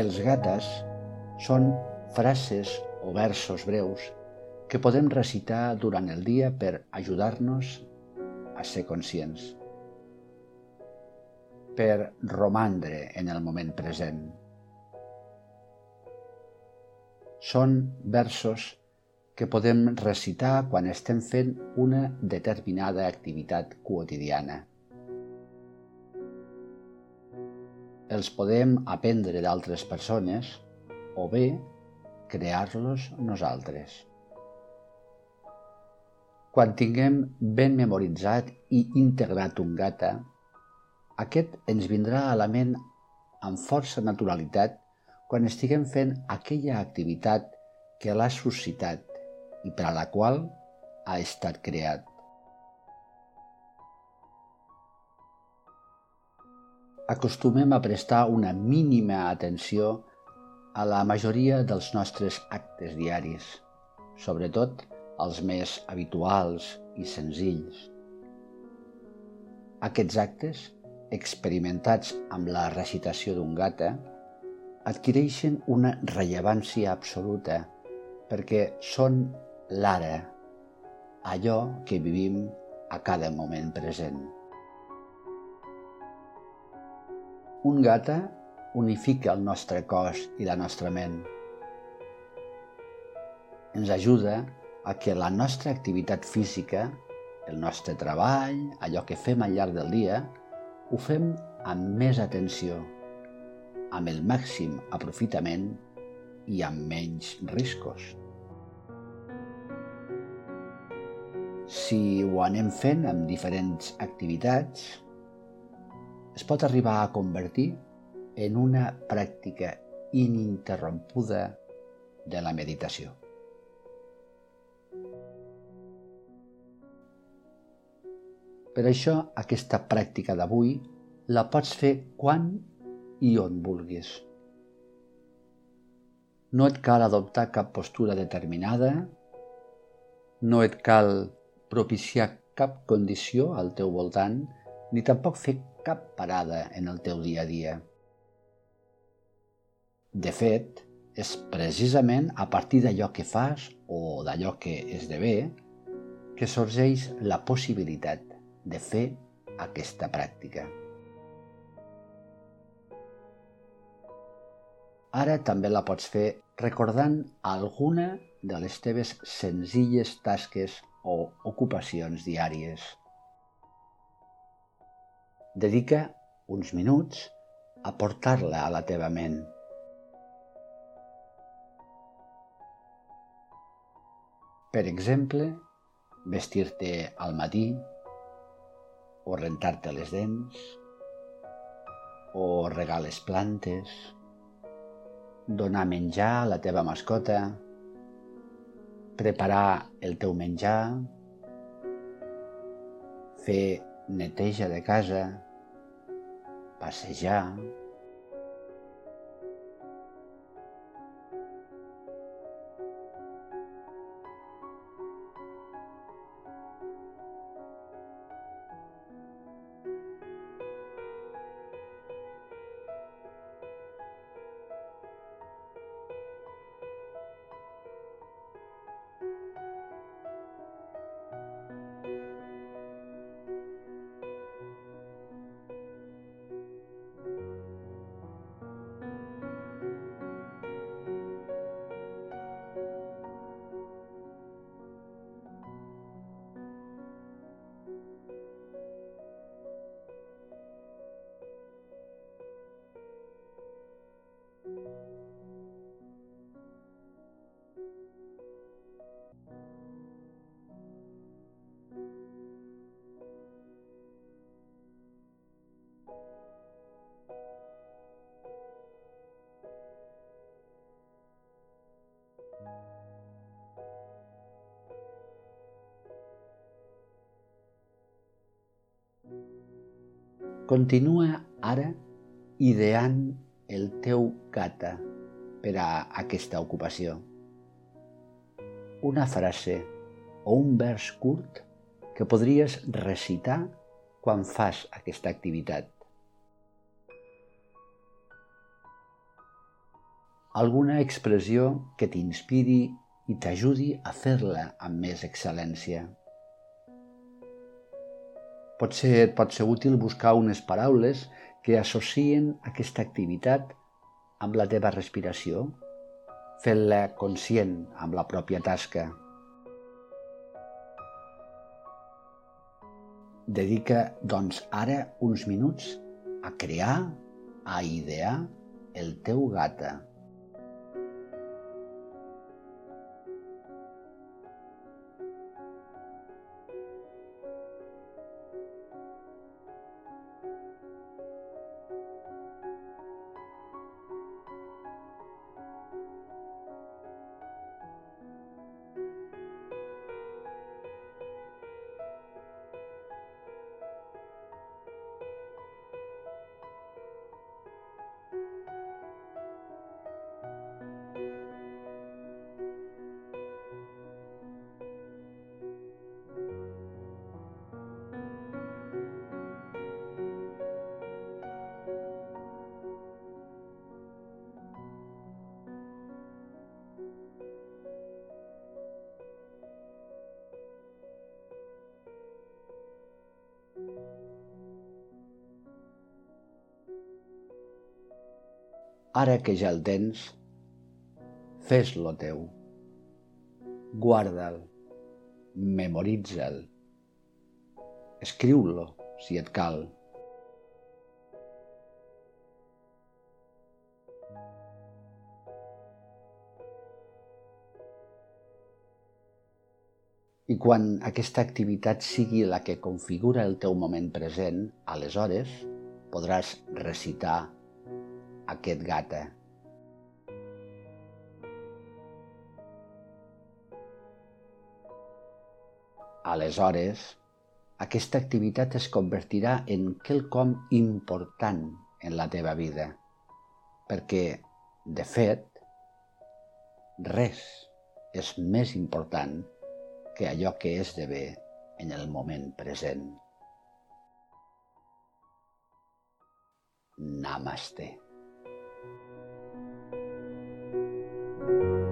Els gates són frases o versos breus que podem recitar durant el dia per ajudar-nos a ser conscients, per romandre en el moment present. Són versos que podem recitar quan estem fent una determinada activitat quotidiana. Els podem aprendre d'altres persones o bé crear-los nosaltres. Quan tinguem ben memoritzat i integrat un gata, aquest ens vindrà a la ment amb força naturalitat quan estiguem fent aquella activitat que l'ha suscitat i per a la qual ha estat creat. Acostumem a prestar una mínima atenció a la majoria dels nostres actes diaris, sobretot els més habituals i senzills. Aquests actes, experimentats amb la recitació d'un gata, adquireixen una rellevància absoluta perquè són l'ara, allò que vivim a cada moment present. Un gata unifica el nostre cos i la nostra ment. Ens ajuda a que la nostra activitat física, el nostre treball, allò que fem al llarg del dia, ho fem amb més atenció, amb el màxim aprofitament i amb menys riscos. Si ho anem fent amb diferents activitats, es pot arribar a convertir en una pràctica ininterrompuda de la meditació. Per això, aquesta pràctica d'avui la pots fer quan i on vulguis. No et cal adoptar cap postura determinada, no et cal propiciar cap condició al teu voltant, ni tampoc fer cap parada en el teu dia a dia. De fet, és precisament a partir d'allò que fas o d'allò que esdevé que sorgeix la possibilitat de fer aquesta pràctica. Ara també la pots fer recordant alguna de les teves senzilles tasques o ocupacions diàries. Dedica uns minuts a portar-la a la teva ment. Per exemple, vestir-te al matí, o rentar-te les dents, o regar les plantes, donar menjar a la teva mascota, preparar el teu menjar, fer neteja de casa, passejar, Continua ara ideant el teu gata per a aquesta ocupació. Una frase o un vers curt que podries recitar quan fas aquesta activitat. alguna expressió que t'inspiri i t'ajudi a fer-la amb més excel·lència. Potser et pot ser útil buscar unes paraules que associen aquesta activitat amb la teva respiració, fent-la conscient amb la pròpia tasca. Dedica, doncs, ara uns minuts a crear, a idear el teu gata. Ara que ja el tens, fes-lo teu. Guarda'l, memoritza'l, escriu-lo si et cal. I quan aquesta activitat sigui la que configura el teu moment present, aleshores podràs recitar aquest gata. Aleshores, aquesta activitat es convertirà en quelcom important en la teva vida, perquè, de fet, res és més important que allò que esdevé en el moment present. Namaste. Thank you.